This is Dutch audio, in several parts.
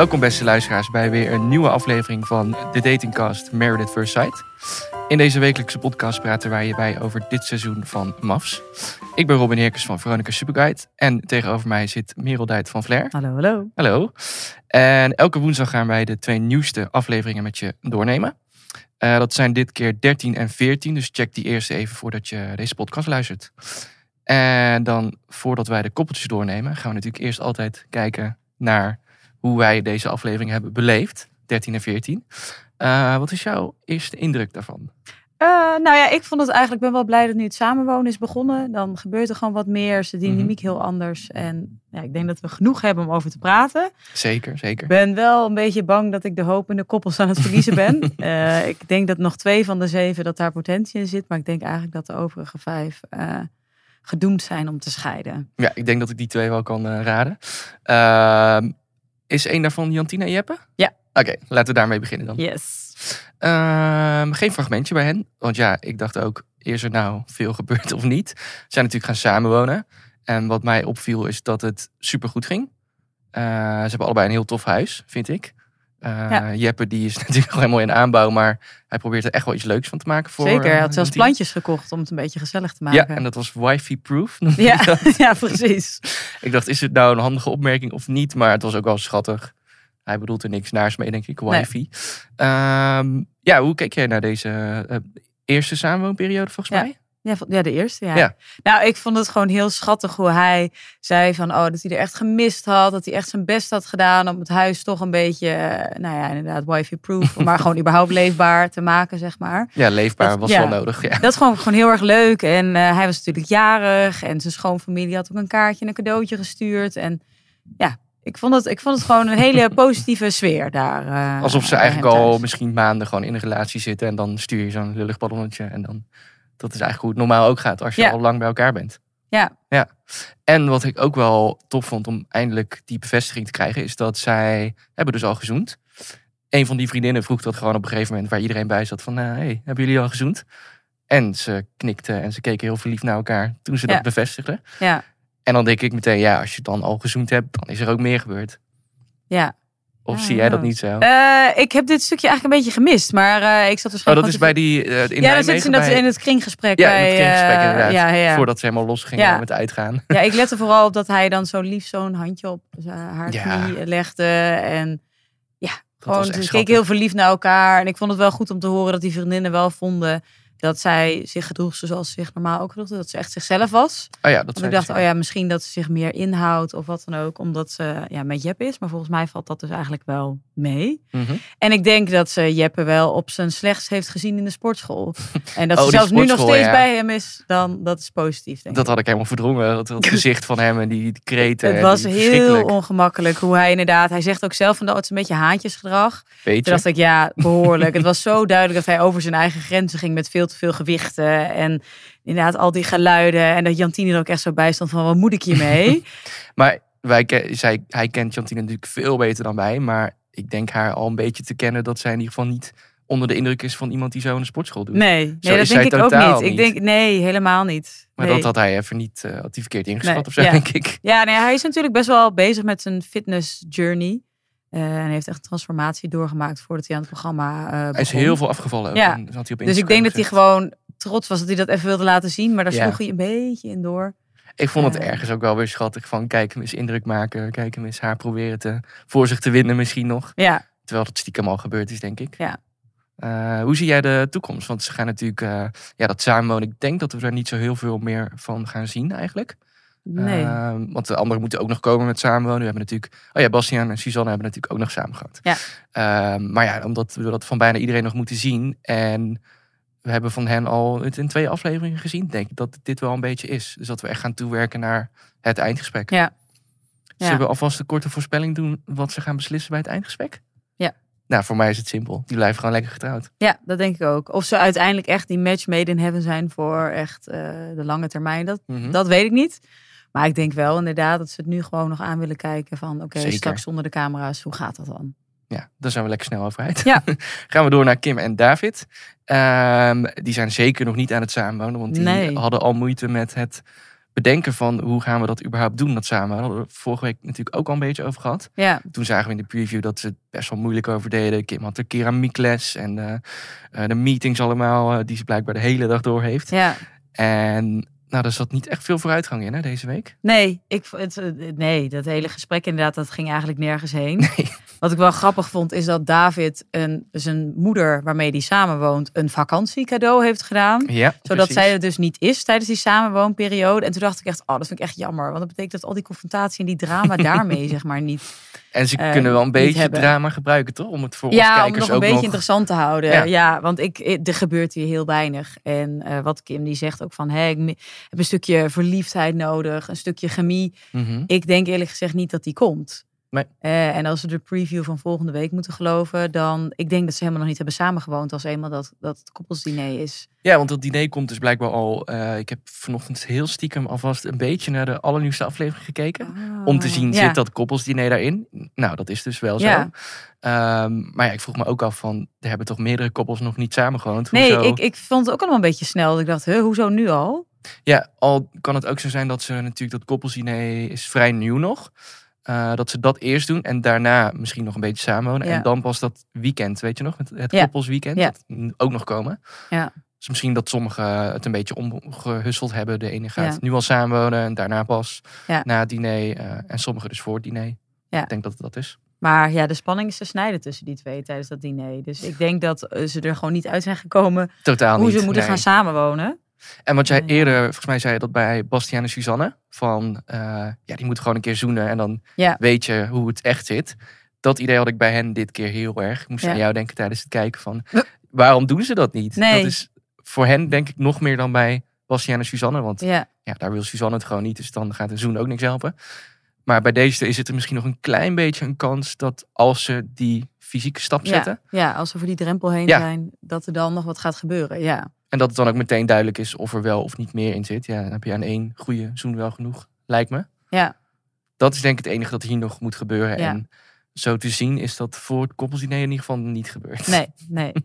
Welkom beste luisteraars bij weer een nieuwe aflevering van de datingcast Married at First Sight. In deze wekelijkse podcast praten wij je bij over dit seizoen van MAFS. Ik ben Robin Heerkens van Veronica Superguide en tegenover mij zit Merel Duit van Flair. Hallo, hallo. Hallo. En elke woensdag gaan wij de twee nieuwste afleveringen met je doornemen. Uh, dat zijn dit keer 13 en 14, dus check die eerste even voordat je deze podcast luistert. En dan, voordat wij de koppeltjes doornemen, gaan we natuurlijk eerst altijd kijken naar hoe wij deze aflevering hebben beleefd. 13 en 14. Uh, wat is jouw eerste indruk daarvan? Uh, nou ja, ik vond het eigenlijk, ben wel blij dat nu het samenwonen is begonnen. Dan gebeurt er gewoon wat meer, is de dynamiek heel anders. En ja, ik denk dat we genoeg hebben om over te praten. Zeker, zeker. Ik ben wel een beetje bang dat ik de hoop in de koppels aan het verliezen ben. uh, ik denk dat nog twee van de zeven, dat daar potentie in zit. Maar ik denk eigenlijk dat de overige vijf uh, gedoemd zijn om te scheiden. Ja, ik denk dat ik die twee wel kan raden. Ehm, is één daarvan Jantina Jeppe? Ja. Oké, laten we daarmee beginnen dan. Yes. Uh, geen fragmentje bij hen. Want ja, ik dacht ook, is er nou veel gebeurd of niet? Ze zijn natuurlijk gaan samenwonen. En wat mij opviel is dat het supergoed ging. Uh, ze hebben allebei een heel tof huis, vind ik. Uh, ja. Jeppe die is natuurlijk nog helemaal in aanbouw, maar hij probeert er echt wel iets leuks van te maken. Voor, Zeker, hij had zelfs plantjes gekocht om het een beetje gezellig te maken. Ja, en dat was wifi-proof. Ja, ja, precies. ik dacht, is het nou een handige opmerking of niet? Maar het was ook wel schattig. Hij bedoelt er niks naars mee, denk ik, wifi. Nee. Um, ja, hoe keek jij naar deze uh, eerste samenwoonperiode volgens ja. mij? Ja, ja, de eerste, ja. ja. Nou, ik vond het gewoon heel schattig hoe hij zei van, oh, dat hij er echt gemist had. Dat hij echt zijn best had gedaan om het huis toch een beetje, nou ja, inderdaad, wifi-proof. maar gewoon überhaupt leefbaar te maken, zeg maar. Ja, leefbaar dat, was ja, wel nodig, ja. Dat is gewoon, gewoon heel erg leuk. En uh, hij was natuurlijk jarig en zijn schoonfamilie had ook een kaartje en een cadeautje gestuurd. En ja, ik vond, het, ik vond het gewoon een hele positieve sfeer daar. Uh, Alsof ze eigenlijk al misschien maanden gewoon in een relatie zitten. En dan stuur je zo'n lullig ballonnetje. En dan, dat is eigenlijk hoe het normaal ook gaat als je ja. al lang bij elkaar bent. Ja. ja. En wat ik ook wel tof vond om eindelijk die bevestiging te krijgen. Is dat zij hebben dus al gezoend. Een van die vriendinnen vroeg dat gewoon op een gegeven moment. Waar iedereen bij zat van, uh, hey, hebben jullie al gezoend? En ze knikte en ze keken heel verliefd naar elkaar toen ze ja. dat bevestigden. Ja. En dan denk ik meteen, ja, als je dan al gezoend hebt, dan is er ook meer gebeurd. Ja. Of zie jij dat niet zo? Uh, ik heb dit stukje eigenlijk een beetje gemist, maar uh, ik zat dus. Oh, dat is bij die. Uh, in ja, dat zit in, dat, in het kringgesprek. Ja, bij, in het kringgesprek inderdaad. Ja, ja. Voordat ze helemaal los gingen met uitgaan. Ja, ik lette vooral op dat hij dan zo lief zo'n handje op haar knie legde. En ja, gewoon, ze keken heel verliefd naar elkaar. En ik vond het wel goed om te horen dat die vriendinnen wel vonden dat zij zich gedroeg zoals ze zich normaal ook gedroeg. Dat ze echt zichzelf was. Oh ja, dat ik dacht, oh ja, misschien dat ze zich meer inhoudt of wat dan ook. Omdat ze ja, met Jeppe is. Maar volgens mij valt dat dus eigenlijk wel mee. Mm -hmm. En ik denk dat ze Jeppe wel op zijn slechts heeft gezien in de sportschool. En dat oh, ze zelfs nu nog steeds ja. bij hem is, dan dat is positief. Denk dat had ik helemaal verdrongen. Dat, dat gezicht van hem en die, die kreten. Het was heel ongemakkelijk hoe hij inderdaad... Hij zegt ook zelf van dat het is een beetje haantjesgedrag. Weet Toen dacht ik, ja, behoorlijk. het was zo duidelijk dat hij over zijn eigen grenzen ging met veel te veel gewichten. En inderdaad al die geluiden. En dat Jantine er ook echt zo bij stond van, wat moet ik hiermee? maar wij, zij, hij kent Jantine natuurlijk veel beter dan wij. Maar ik denk haar al een beetje te kennen dat zij in ieder geval niet onder de indruk is van iemand die zo in een sportschool doet. Nee, nee dat denk ik ook niet. Ik denk, nee, helemaal niet. Maar nee. dat had hij even niet, uh, had hij verkeerd ingeschat nee. of zo, ja. denk ik. Ja, nee, hij is natuurlijk best wel bezig met zijn fitness journey. Uh, en heeft echt een transformatie doorgemaakt voordat hij aan het programma begon. Hij is heel veel afgevallen. Ja. En hij op dus ik denk dat hij gewoon trots was dat hij dat even wilde laten zien. Maar daar sloeg hij een beetje in door. Ik vond het Eh. ergens ook wel weer schattig van kijk hem eens indruk maken. Kijk hem eens haar proberen te, voor zich te winnen misschien nog. Ja, Terwijl dat stiekem al gebeurd is, denk ik. Ja. Eh, hoe zie jij de toekomst? Want ze gaan natuurlijk, eh, ja, dat samenwonen. Ik denk dat we daar niet zo heel veel meer van gaan zien eigenlijk. Nee. Eh, want de anderen moeten ook nog komen met samenwonen. We hebben natuurlijk, oh ja, Bastiaan en Suzanne hebben natuurlijk ook nog samen gehad. Ja. Ehm, maar ja, omdat we dat van bijna iedereen nog moeten zien. En we hebben van hen al het in twee afleveringen gezien. Denk ik dat dit wel een beetje is. Dus dat we echt gaan toewerken naar het eindgesprek. Ja. Ja. Zullen we alvast een korte voorspelling doen wat ze gaan beslissen bij het eindgesprek? Ja. Nou, voor mij is het simpel. Die blijven gewoon lekker getrouwd. Ja, dat denk ik ook. Of ze uiteindelijk echt die match made in heaven zijn voor echt eh, de lange termijn. Dat, Mhm. dat weet ik niet. Maar ik denk wel inderdaad dat ze het nu gewoon nog aan willen kijken van oké, straks zonder de camera's, hoe gaat dat dan? Ja, daar zijn we lekker snel over uit. Ja. Gaan we door naar Kim en David. Ehm, die zijn zeker nog niet aan het samenwonen. Want die Nee. hadden al moeite met het bedenken van hoe gaan we dat überhaupt doen, dat samen. Daar hadden we vorige week natuurlijk ook al een beetje over gehad. Ja. Toen zagen we in de preview dat ze het best wel moeilijk over deden. Kim had de keramiekles en uh, de meetings allemaal, uh, die ze blijkbaar de hele dag door heeft. Ja. En nou, er zat niet echt veel vooruitgang in hè, deze week. Nee, ik, het, nee, dat hele gesprek inderdaad, dat ging eigenlijk nergens heen. Nee. Wat ik wel grappig vond, is dat David een, zijn moeder, waarmee hij samenwoont, een vakantiecadeau heeft gedaan. Ja, zodat precies. zij er dus niet is tijdens die samenwoonperiode. En toen dacht ik echt, oh, dat vind ik echt jammer. Want dat betekent dat al die confrontatie en die drama daarmee, zeg maar, niet. En ze eh, kunnen wel een beetje drama gebruiken, toch? Om het voor Ja, kijkers het nog een ook beetje nog... interessant te houden. Ja. Ja, want ik, er gebeurt hier heel weinig. En eh, wat Kim die zegt ook van, hé, ik heb een stukje verliefdheid nodig, een stukje chemie. Mhm. Ik denk eerlijk gezegd niet dat die komt. Nee. Eh, en als we de preview van volgende week moeten geloven, dan ik denk dat ze helemaal nog niet hebben samengewoond als eenmaal dat, dat het koppelsdiner is. Ja, want dat diner komt dus blijkbaar al... eh, ik heb vanochtend heel stiekem alvast een beetje naar de allernieuwste aflevering gekeken. Om te zien, Ah, Ja. zit dat koppelsdiner daarin? Nou, dat is dus wel zo. Ehm, maar ja, ik vroeg me ook af van... Er hebben toch meerdere koppels nog niet samengewoond? Nee, Hoezo? ik, ik vond het ook allemaal een beetje snel. Ik dacht, huh, hoezo nu al? Ja, al kan het ook zo zijn dat ze natuurlijk... Dat koppelsdiner is vrij nieuw nog. Eh, dat ze dat eerst doen en daarna misschien nog een beetje samenwonen. Ja. En dan pas dat weekend, weet je nog? Het, Ja. koppelsweekend. Ja. Dat ook nog komen. Ja. Dus misschien dat sommigen het een beetje omgehusseld hebben. De ene gaat nu al samenwonen en daarna pas na het diner. eh, en sommigen dus voor het diner. Ik denk dat het dat is. Maar ja, de spanning is te snijden tussen die twee tijdens dat diner. Dus ik denk dat eh, ze er gewoon niet uit zijn gekomen Totaal hoe niet. ze moeten nee. gaan samenwonen. En wat jij eerder, volgens mij zei je dat bij Bastiaan en Suzanne. Van, eh, ja, die moeten gewoon een keer zoenen en dan Ja. weet je hoe het echt zit. Dat idee had ik bij hen dit keer heel erg. Ik moest Ja. aan jou denken tijdens het kijken van, waarom doen ze dat niet? Nee. Dat is voor hen denk ik nog meer dan bij Bastiaan en Suzanne. Want Ja, ja, daar wil Suzanne het gewoon niet. Dus dan gaat een zoen ook niks helpen. Maar bij deze is het er misschien nog een klein beetje een kans dat als ze die fysieke stap zetten. ja, als we voor die drempel heen zijn, dat er dan nog wat gaat gebeuren. Ja, En dat het dan ook meteen duidelijk is of er wel of niet meer in zit. Ja, dan heb je aan één goede zoen wel genoeg, lijkt me. ja, Dat is denk ik het enige dat hier nog moet gebeuren. Ja. En zo te zien is dat voor het koppelsdiner in ieder geval niet gebeurd. nee, nee.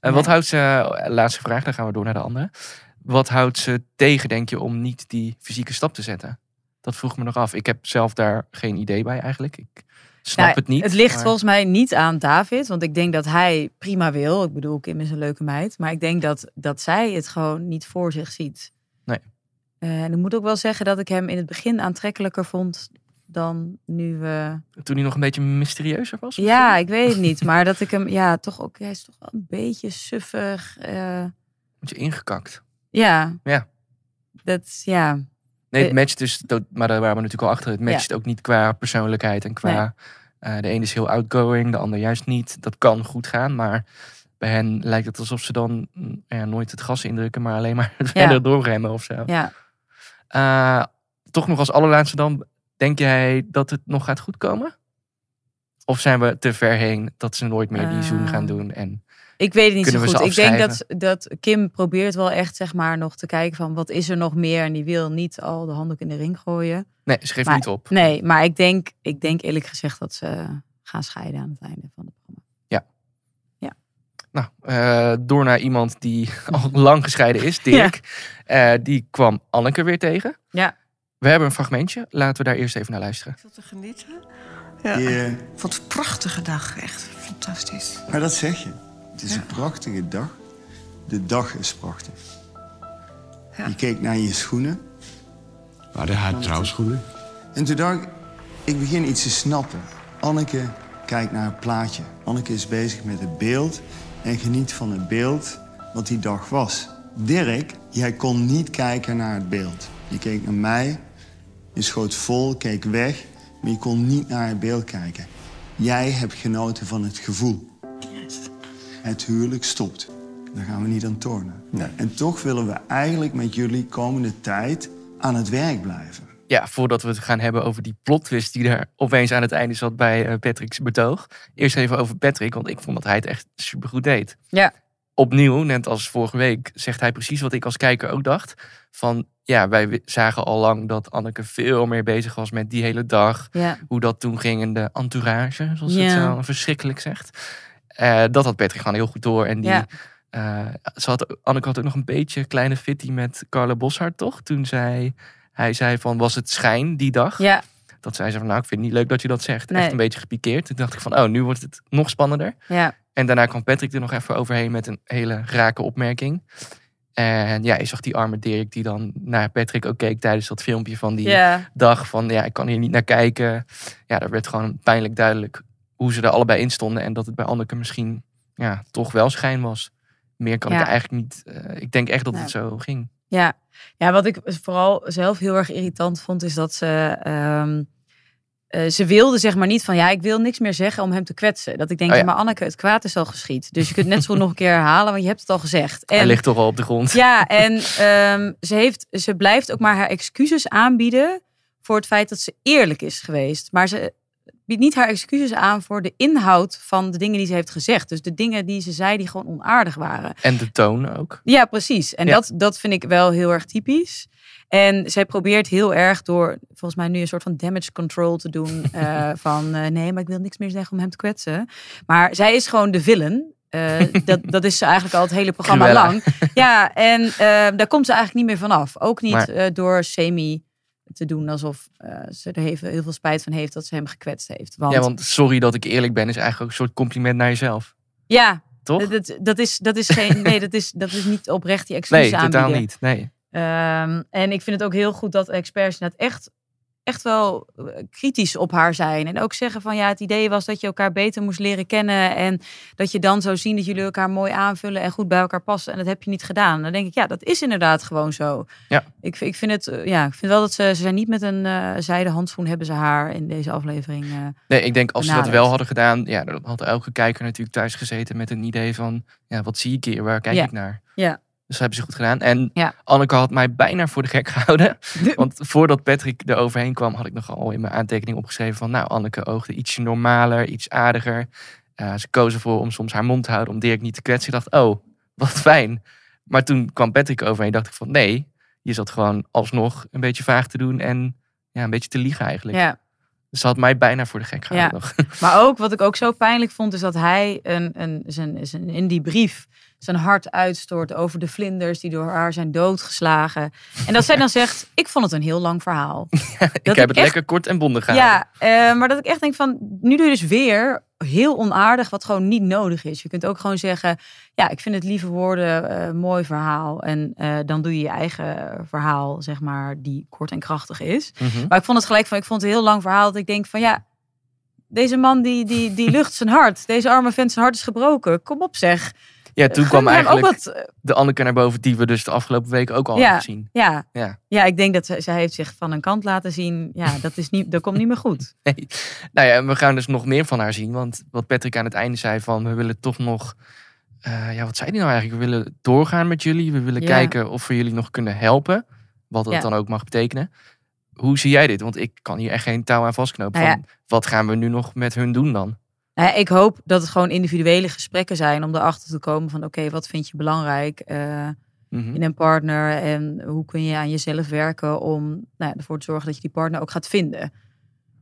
En wat Nee. houdt ze, eh, laatste vraag, dan gaan we door naar de andere. Wat houdt ze tegen, denk je, om niet die fysieke stap te zetten? Dat vroeg me nog af. Ik heb zelf daar geen idee bij eigenlijk. Ik snap Nou, het niet. Het ligt maar- volgens mij niet aan David, want ik denk dat hij prima wil. Ik bedoel, Kim is een leuke meid, maar ik denk dat, dat zij het gewoon niet voor zich ziet. Nee. Eh, en ik moet ook wel zeggen dat ik hem in het begin aantrekkelijker vond dan nu we. Toen hij nog een beetje mysterieuzer was? Ja, ik weet het niet, maar dat ik hem, ja, toch ook, hij is toch wel een beetje suffig. eh, Beetje ingekakt. ja. Ja. Dat, ja. Nee, het Eh, matcht dus, maar daar waren we natuurlijk al achter. Het matcht ook niet qua persoonlijkheid en qua... eh, de ene is heel outgoing, de ander juist niet. Dat kan goed gaan, maar bij hen lijkt het alsof ze dan mm, ja, nooit het gas indrukken, maar alleen maar verder doorremmen of zo. Ja. Eh, toch nog als allerlaatste dan, denk jij dat het nog gaat goedkomen? Of zijn we te ver heen dat ze nooit meer die zoen gaan doen? En Ik weet het niet Kunnen zo goed. Ik denk dat, dat Kim probeert wel echt zeg maar nog te kijken van wat is er nog meer. En die wil niet al de handdoek in de ring gooien. nee, ze geeft Maar- niet op. Nee, maar ik denk, ik denk eerlijk gezegd dat ze gaan scheiden aan het einde van het programma. Nou, eh, door naar iemand die al lang gescheiden is, Dirk. Eh, die kwam Anneke weer tegen. Ja. We hebben een fragmentje. Laten we daar eerst even naar luisteren. Ik zat te genieten. Ja. Je, Ik vond het een prachtige dag. Echt fantastisch. maar dat zeg je. Het is Ja. een prachtige dag. De dag is prachtig. Ja. Je keek naar je schoenen. Waren haar trouwschoenen? En toen dacht ik, ik begin iets te snappen. Anneke kijkt naar het plaatje. Anneke is bezig met het beeld en geniet van het beeld wat die dag was. Dirk, jij kon niet kijken naar het beeld. Je keek naar mij, je schoot vol, keek weg, maar je kon niet naar het beeld kijken. Jij hebt genoten van het gevoel. Het huwelijk stopt. Daar gaan we niet aan tornen. En toch willen we eigenlijk met jullie komende tijd aan het werk blijven. Ja, voordat we het gaan hebben over die plot twist die er opeens aan het einde zat bij eh, Patrick's betoog. Eerst even over Patrick, want ik vond dat hij het echt supergoed deed. Ja. Opnieuw, net als vorige week, zegt hij precies wat ik als kijker ook dacht. Van ja, wij zagen al lang dat Anneke veel meer bezig was met die hele dag. Ja. Hoe dat toen ging in de entourage, zoals Ja. het zo verschrikkelijk zegt. Eh, dat had Patrick gewoon heel goed door. En die Ja. Uh, ze had, Anneke had ook nog een beetje kleine fitty met Carla Boshart, toch? Toen zij, hij zei van, was het schijn die dag? Ja. Dat zei ze van, nou, ik vind het niet leuk dat je dat zegt. Echt een beetje gepikeerd. Toen dacht ik van, oh, nu wordt het nog spannender. Ja. En daarna kwam Patrick er nog even overheen met een hele rake opmerking. En ja, je zag die arme Dirk die dan naar Patrick ook keek tijdens dat filmpje van die dag. Van ja, ik kan hier niet naar kijken. Ja, daar werd gewoon pijnlijk duidelijk hoe ze er allebei in stonden. En dat het bij Anneke misschien ja, toch wel schijn was. Meer kan ik eigenlijk niet. Uh, ik denk echt dat het zo ging. Ja. ja, wat ik vooral zelf heel erg irritant vond, is dat ze. Um, uh, ze wilde zeg maar niet van ja, ik wil niks meer zeggen om hem te kwetsen. Dat ik denk, oh ja. maar Anneke, het kwaad is al geschied. Dus je kunt net zo nog een keer herhalen, want je hebt het al gezegd. En, Hij ligt toch al op de grond. Ja, en um, ze, heeft, ze blijft ook maar haar excuses aanbieden voor het feit dat ze eerlijk is geweest. Maar ze biedt niet haar excuses aan voor de inhoud van de dingen die ze heeft gezegd. Dus de dingen die ze zei die gewoon onaardig waren. En de toon ook. Ja, precies. En Dat, dat vind ik wel heel erg typisch. En zij probeert heel erg door, volgens mij nu een soort van damage control te doen. Uh, van uh, nee, maar ik wil niks meer zeggen om hem te kwetsen. Maar zij is gewoon de villain. Uh, dat, dat is ze eigenlijk al het hele programma lang. Ja, en daar komt ze eigenlijk niet meer vanaf. Ook niet door semi te doen alsof uh, ze er heel, heel veel spijt van heeft dat ze hem gekwetst heeft. Want... Ja, want sorry dat ik eerlijk ben is eigenlijk ook een soort compliment naar jezelf. Ja, toch? Dat, dat, is, dat is geen, nee, dat is, dat is niet oprecht die excuus nee, aanbieden. Nee, totaal niet. Nee. Um, en ik vind het ook heel goed dat experts het echt echt wel eh, kritisch op haar zijn. En ook zeggen van ja, het idee was dat je elkaar beter moest leren kennen. En dat je dan zou zien dat jullie elkaar mooi aanvullen en goed bij elkaar passen. En dat heb je niet gedaan. Dan denk ik, ja, dat is inderdaad gewoon zo. Ja. Ik, ik vind het, eh, ja, ik vind wel dat ze, ze zijn niet met een uh, zijden handschoen hebben ze haar in deze aflevering. Uh, nee, ik denk als ze dat wel hadden gedaan, ja, dan had elke kijker natuurlijk thuis gezeten met een idee van, ja, wat zie ik hier? Waar kijk ik naar? Ja. Dus dat hebben ze goed gedaan. En ja. Anneke had mij bijna voor de gek gehouden. Want voordat Patrick er overheen kwam, had ik nogal in mijn aantekening opgeschreven van... Nou, Anneke oogde iets normaler, iets aardiger. Uh, ze koos ervoor om soms haar mond te houden, om Dirk niet te kwetsen. Ik dacht, oh, wat fijn. Maar toen kwam Patrick overheen, dacht ik van nee, je zat gewoon alsnog een beetje vaag te doen en ja, een beetje te liegen eigenlijk. Ja. Dus ze had mij bijna voor de gek gehouden. Ja. Maar ook wat ik ook zo pijnlijk vond, is dat hij een, een, zijn, zijn, in die brief zijn hart uitstort over de vlinders die door haar zijn doodgeslagen. En dat zij dan zegt, ik vond het een heel lang verhaal. ik heb het lekker kort en bondig gehouden. Ja, uh, maar dat ik echt denk van, nu doe je dus weer heel onaardig wat gewoon niet nodig is. Je kunt ook gewoon zeggen, ja, ik vind het lieve woorden uh, mooi verhaal. En uh, dan doe je je eigen verhaal, zeg maar, die kort en krachtig is. Mm -hmm. Maar ik vond het gelijk van, ik vond het een heel lang verhaal dat ik denk van, ja, deze man die, die, die lucht zijn hart. Deze arme vent zijn hart is gebroken. Kom op zeg. Ja, toen kwam eigenlijk wat... Eh, de Anneke naar boven die we dus de afgelopen weken ook al ja, hebben gezien. Ja, ja. ja, ik denk dat ze, zij heeft zich van een kant laten zien. Ja, dat, is niet, dat komt niet meer goed. Nee. Nou ja, we gaan dus nog meer van haar zien. Want wat Patrick aan het einde zei van we willen toch nog... Uh, ja, wat zei hij nou eigenlijk? We willen doorgaan met jullie. We willen kijken of we jullie nog kunnen helpen. Wat dat dan ook mag betekenen. Hoe zie jij dit? Want ik kan hier echt geen touw aan vastknopen. Nou van, wat gaan we nu nog met hun doen dan? Ik hoop dat het gewoon individuele gesprekken zijn om erachter te komen van oké, wat vind je belangrijk uh, in een partner en hoe kun je aan jezelf werken om nou, ervoor te zorgen dat je die partner ook gaat vinden.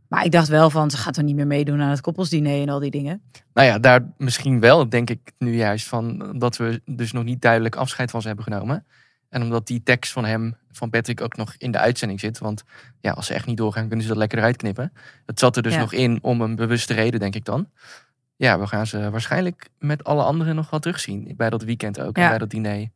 Maar ik dacht wel van, ze gaat er niet meer meedoen aan het koppelsdiner en al die dingen. Nou ja, daar misschien wel, denk ik nu juist van dat we dus nog niet duidelijk afscheid van ze hebben genomen. En omdat die tekst van hem, van Patrick, ook nog in de uitzending zit. Want ja, als ze echt niet doorgaan, kunnen ze dat lekker eruit knippen. Het zat er dus nog in om een bewuste reden, denk ik dan. Ja, we gaan ze waarschijnlijk met alle anderen nog wel terugzien. Bij dat weekend ook, en bij dat diner.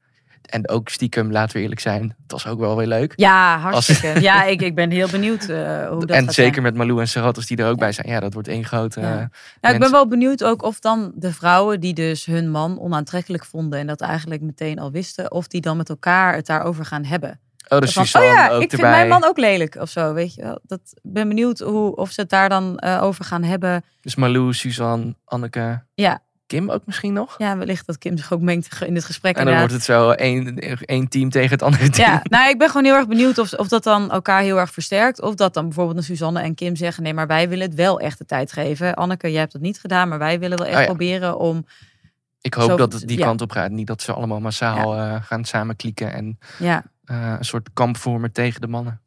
En ook stiekem, laten we eerlijk zijn, het was ook wel weer leuk. Ja, hartstikke. Ja, ik, ik ben heel benieuwd uh, hoe dat En zeker met Malou en Seratos die er ook bij zijn. Ja, dat wordt één grote... Ja. Uh, ik ben wel benieuwd ook of dan de vrouwen die dus hun man onaantrekkelijk vonden... en dat eigenlijk meteen al wisten... of die dan met elkaar het daarover gaan hebben. Oh, dus van, oh ja, ik vind mijn man ook lelijk of zo, weet je wel. Dat, ben benieuwd hoe, of ze het daar dan uh, over gaan hebben. Dus Malou, Suzanne, Anneke. Ja, Kim ook misschien nog? Ja, wellicht dat Kim zich ook mengt in dit gesprek. En dan wordt het zo één, één team tegen het andere team. Ja, nou ik ben gewoon heel erg benieuwd of, of dat dan elkaar heel erg versterkt. Of dat dan bijvoorbeeld een Suzanne en Kim zeggen... nee, maar wij willen het wel echt de tijd geven. Anneke, jij hebt dat niet gedaan, maar wij willen wel echt oh proberen om... Ik hoop dat het die kant op gaat. Niet dat ze allemaal massaal ja. uh, gaan samenklikken en ja. uh, een soort kamp vormen tegen de mannen.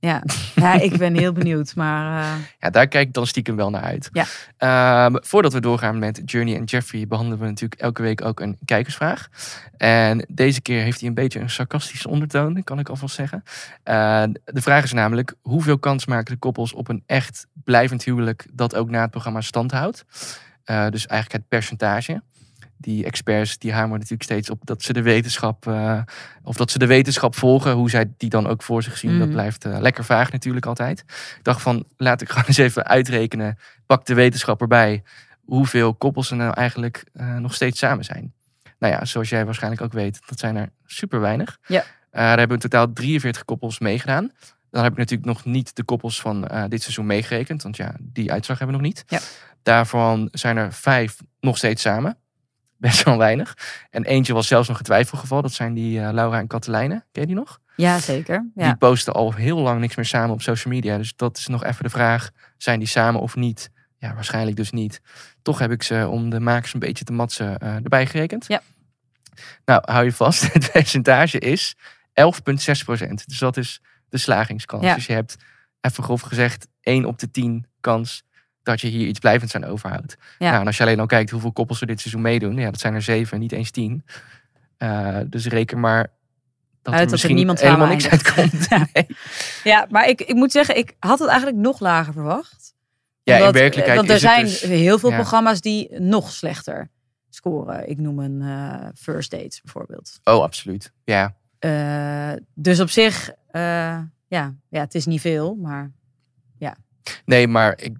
Ja. ja, ik ben heel benieuwd. Maar, uh... Ja, daar kijk ik dan stiekem wel naar uit. Ja. Ehm, voordat we doorgaan met Journey en Jeffrey, behandelen we natuurlijk elke week ook een kijkersvraag. En deze keer heeft hij een beetje een sarcastische ondertoon, kan ik alvast zeggen. Uh, de vraag is namelijk: hoeveel kans maken de koppels op een echt blijvend huwelijk dat ook na het programma stand houdt? Uh, dus eigenlijk het percentage die experts die hameren natuurlijk steeds op dat ze de wetenschap uh, of dat ze de wetenschap volgen. Hoe zij die dan ook voor zich zien, dat mm. blijft uh, lekker vaag natuurlijk altijd. Ik dacht van laat ik gewoon eens even uitrekenen. Pak de wetenschap erbij. Hoeveel koppels er nou eigenlijk uh, nog steeds samen zijn. Nou ja, zoals jij waarschijnlijk ook weet, dat zijn er super weinig. Ja. daar hebben in totaal 43 koppels meegedaan. Dan heb ik natuurlijk nog niet de koppels van dit seizoen meegerekend. Want ja, die uitslag hebben we nog niet. Ja. Daarvan zijn er vijf nog steeds samen best wel weinig. En eentje was zelfs nog een twijfelgeval. Dat zijn die uh, Laura en Katelijne. Ken je die nog? Ja, zeker. Ja. Die posten al heel lang niks meer samen op social media. Dus dat is nog even de vraag. Zijn die samen of niet? Ja, waarschijnlijk dus niet. Toch heb ik ze om de makers een beetje te matsen uh, erbij gerekend. Ja. Nou, hou je vast. Het percentage is 11,6 procent. Dus dat is de slagingskans. Ja. Dus je hebt, even grof gezegd, 1 op de 10 kans dat je hier iets blijvends aan overhoudt. Ja. Nou, en als je alleen al kijkt hoeveel koppels er dit seizoen meedoen, ja, dat zijn er zeven, niet eens tien. Uh, dus reken maar dat Uit er misschien niemand helemaal niks uitkomt. ja. Nee. ja, maar ik, ik moet zeggen, ik had het eigenlijk nog lager verwacht. Ja, Omdat, in werkelijkheid Want er is zijn het dus, heel veel ja. programma's die nog slechter scoren. Ik noem een uh, First Dates bijvoorbeeld. Oh, absoluut. Ja. Uh, dus op zich, ja, ja, het is niet veel, maar ja. Nee, maar ik,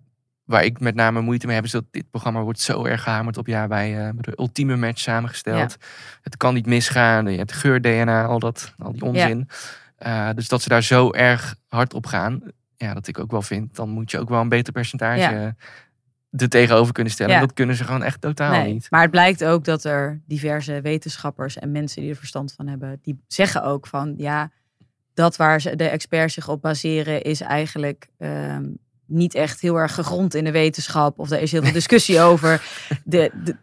waar ik met name moeite mee heb, is dat dit programma wordt zo erg gehamerd op ja, bij uh, de ultieme match samengesteld. Ja. Het kan niet misgaan. Je hebt geur-DNA, al, dat, al die onzin. Ja. Uh, dus dat ze daar zo erg hard op gaan, ja, dat ik ook wel vind, dan moet je ook wel een beter percentage Ja. er tegenover kunnen stellen. Dat kunnen ze gewoon echt totaal Nee, niet. Maar het blijkt ook dat er diverse wetenschappers en mensen die er verstand van hebben, die zeggen ook van ja, dat waar ze, de experts zich op baseren is eigenlijk um, niet echt heel erg gegrond in de wetenschap. Of er is heel veel discussie over. De, de,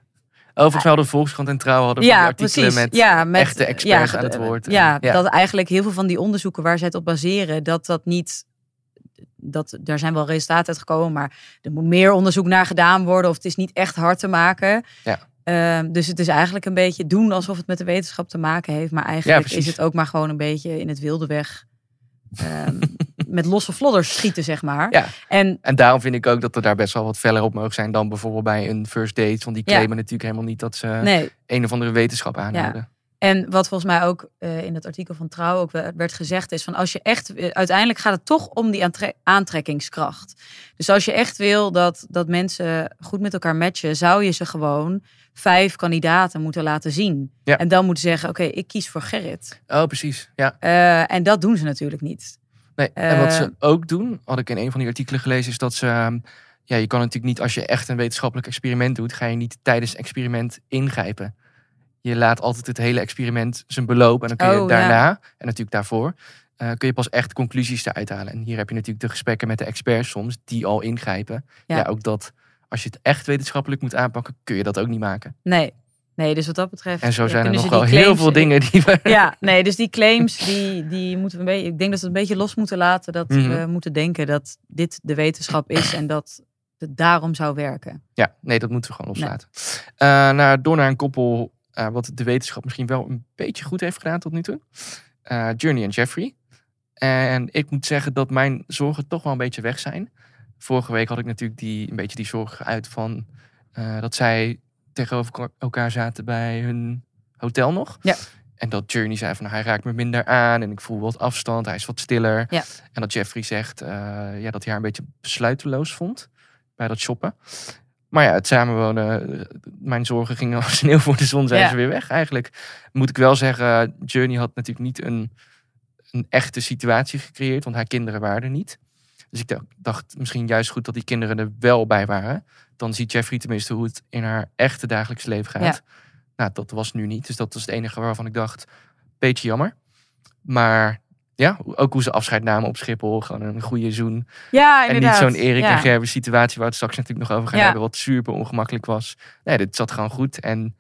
Overigens wel de Volkskrant en Trouw hadden van ja, die artikelen precies. met, ja, met echte experts ja, aan het woord. Ja, dat eigenlijk heel veel van die onderzoeken waar ze het op baseren, dat dat niet. Dat, daar zijn wel resultaten uitgekomen, maar er moet meer onderzoek naar gedaan worden. Of het is niet echt hard te maken. Ja. Ehm, dus het is eigenlijk een beetje doen alsof het met de wetenschap te maken heeft. Maar eigenlijk is het ook maar gewoon een beetje in het wilde weg. Ehm, met losse vlodders schieten, zeg maar. Ja. En En daarom vind ik ook dat er daar best wel wat feller op mogen zijn dan bijvoorbeeld bij een first date. Want die Ja. claimen natuurlijk helemaal niet dat ze nee, een of andere wetenschap aanhouden. En wat volgens mij ook eh, in het artikel van Trouw ook we- werd gezegd is van als je echt eh, uiteindelijk gaat het toch om die aantre- aantrekkingskracht. Dus als je echt wil dat, dat mensen goed met elkaar matchen, zou je ze gewoon vijf kandidaten moeten laten zien. Ja. En dan moeten zeggen, oké, ik kies voor Gerrit. Oh, precies. Ja. Eh, en dat doen ze natuurlijk niet. Nee. en wat Eh, ze ook doen, had ik in een van die artikelen gelezen, is dat ze. ehm, Ja, je kan natuurlijk niet, als je echt een wetenschappelijk experiment doet, ga je niet tijdens het experiment ingrijpen. Je laat altijd het hele experiment zijn beloop. En dan kun je Oh, ja. daarna, en natuurlijk daarvoor, eh, kun je pas echt conclusies eruit halen. En hier heb je natuurlijk de gesprekken met de experts soms, die al ingrijpen. Ja. Ja, ook dat, als je het echt wetenschappelijk moet aanpakken, kun je dat ook niet maken. Nee. Nee, dus wat dat betreft. En zo zijn er nog wel heel veel dingen die we... Ja, nee, dus die claims, die, die moeten we een beetje. Ik denk dat we het een beetje los moeten laten. Dat Mhm. we moeten denken dat dit de wetenschap is en dat het daarom zou werken. Ja, nee, dat moeten we gewoon Nee. loslaten. Eh, naar, door naar een koppel eh, wat de wetenschap misschien wel een beetje goed heeft gedaan tot nu toe. Eh, Journey en Jeffrey. En ik moet zeggen dat mijn zorgen toch wel een beetje weg zijn. Vorige week had ik natuurlijk die, een beetje die zorgen uit van eh, dat zij tegenover elkaar zaten bij hun hotel nog. Ja. En dat Journey zei van hij raakt me minder aan en ik voel wat afstand, hij is wat stiller. Ja. En dat Jeffrey zegt eh, ja, dat hij haar een beetje besluiteloos vond bij dat shoppen. Maar ja, het samenwonen, eh, mijn zorgen gingen als sneeuw voor de zon, zijn Ja. ze weer weg. Eigenlijk moet ik wel zeggen, Journey had natuurlijk niet een, een echte situatie gecreëerd, want haar kinderen waren er niet. Dus ik dacht, misschien juist goed dat die kinderen er wel bij waren. Dan ziet Jeffrey tenminste hoe het in haar echte dagelijks leven gaat. Nou, dat was nu niet. Dus dat was het enige waarvan ik dacht, beetje jammer. Maar ja, ook hoe ze afscheid namen op Schiphol. Gewoon een goede zoen. Ja, En niet inderdaad. zo'n Erik ja. en Gerben situatie waar we het straks natuurlijk nog over gaan Ja. hebben. Wat super ongemakkelijk was. Nee, dit zat gewoon goed. En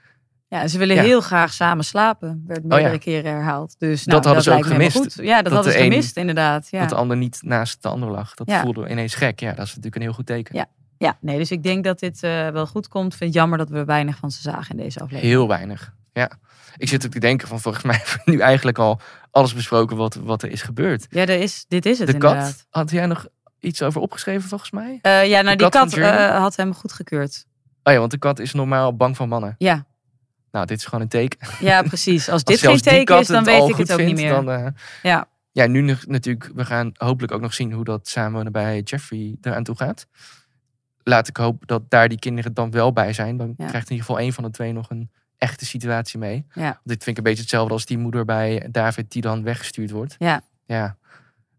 Ja, ze willen heel graag samen slapen. Werd Oh meerdere keren herhaald. Dus Dat nou, hadden ze ook gemist. Goed. Ja, dat, Dat hadden de ze een- gemist, inderdaad. Ja. Dat de ander niet naast de ander lag. Dat voelde ineens gek. Ja, dat is natuurlijk een heel goed teken. Ja. ja, nee, dus ik denk dat dit eh, wel goed komt. Ik vind het jammer dat we weinig van ze zagen in deze aflevering. Heel weinig. Ja. Ik zit ook te denken van volgens mij hebben we nu eigenlijk al alles besproken wat, wat er is gebeurd. Ja, er is, dit is het De inderdaad. kat, had jij nog iets over opgeschreven volgens mij? Eh, ja, nou, De die kat eh, had hem goedgekeurd. Oh ja, want de kat is normaal bang van mannen. Ja, Nou, dit is gewoon een teken. ja precies. Als Als dit geen teken is, dan weet ik het ook niet meer. Dan, eh, Ja. ja, nu natuurlijk, we gaan hopelijk ook nog zien hoe dat samenwonen bij Jeffrey eraan toe gaat. Laat ik hopen dat daar die kinderen dan wel bij zijn. Dan Ja. krijgt in ieder geval één van de twee nog een echte situatie mee. Ja. Dit vind ik een beetje hetzelfde als die moeder bij David die dan weggestuurd wordt. Ja. ja.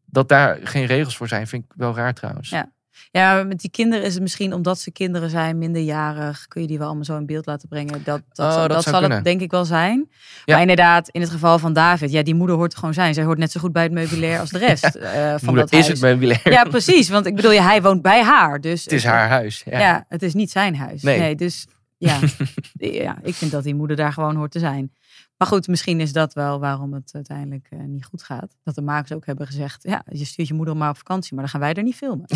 Dat daar geen regels voor zijn, vind ik wel raar trouwens. Ja. Ja, met die kinderen is het misschien omdat ze kinderen zijn, minderjarig, kun je die wel allemaal zo in beeld laten brengen. Dat, dat, Oh, zal- dat zal het denk ik wel zijn. Ja. Maar inderdaad, in het geval van David, ja, die moeder hoort er gewoon zijn. Zij hoort net zo goed bij het meubilair als de rest eh, van Moeder dat is huis. het meubilair. Ja, precies. Want ik bedoel, ja, hij woont bij haar. Dus Het is haar huis. Ja. Ja. het is niet zijn huis. Nee. Nee, dus ja, ja, ik vind dat die moeder daar gewoon hoort te zijn. Maar goed, misschien is dat wel waarom het uiteindelijk eh, niet goed gaat. Dat de makers ook hebben gezegd, ja, je stuurt je moeder maar op vakantie, maar dan gaan wij er niet filmen.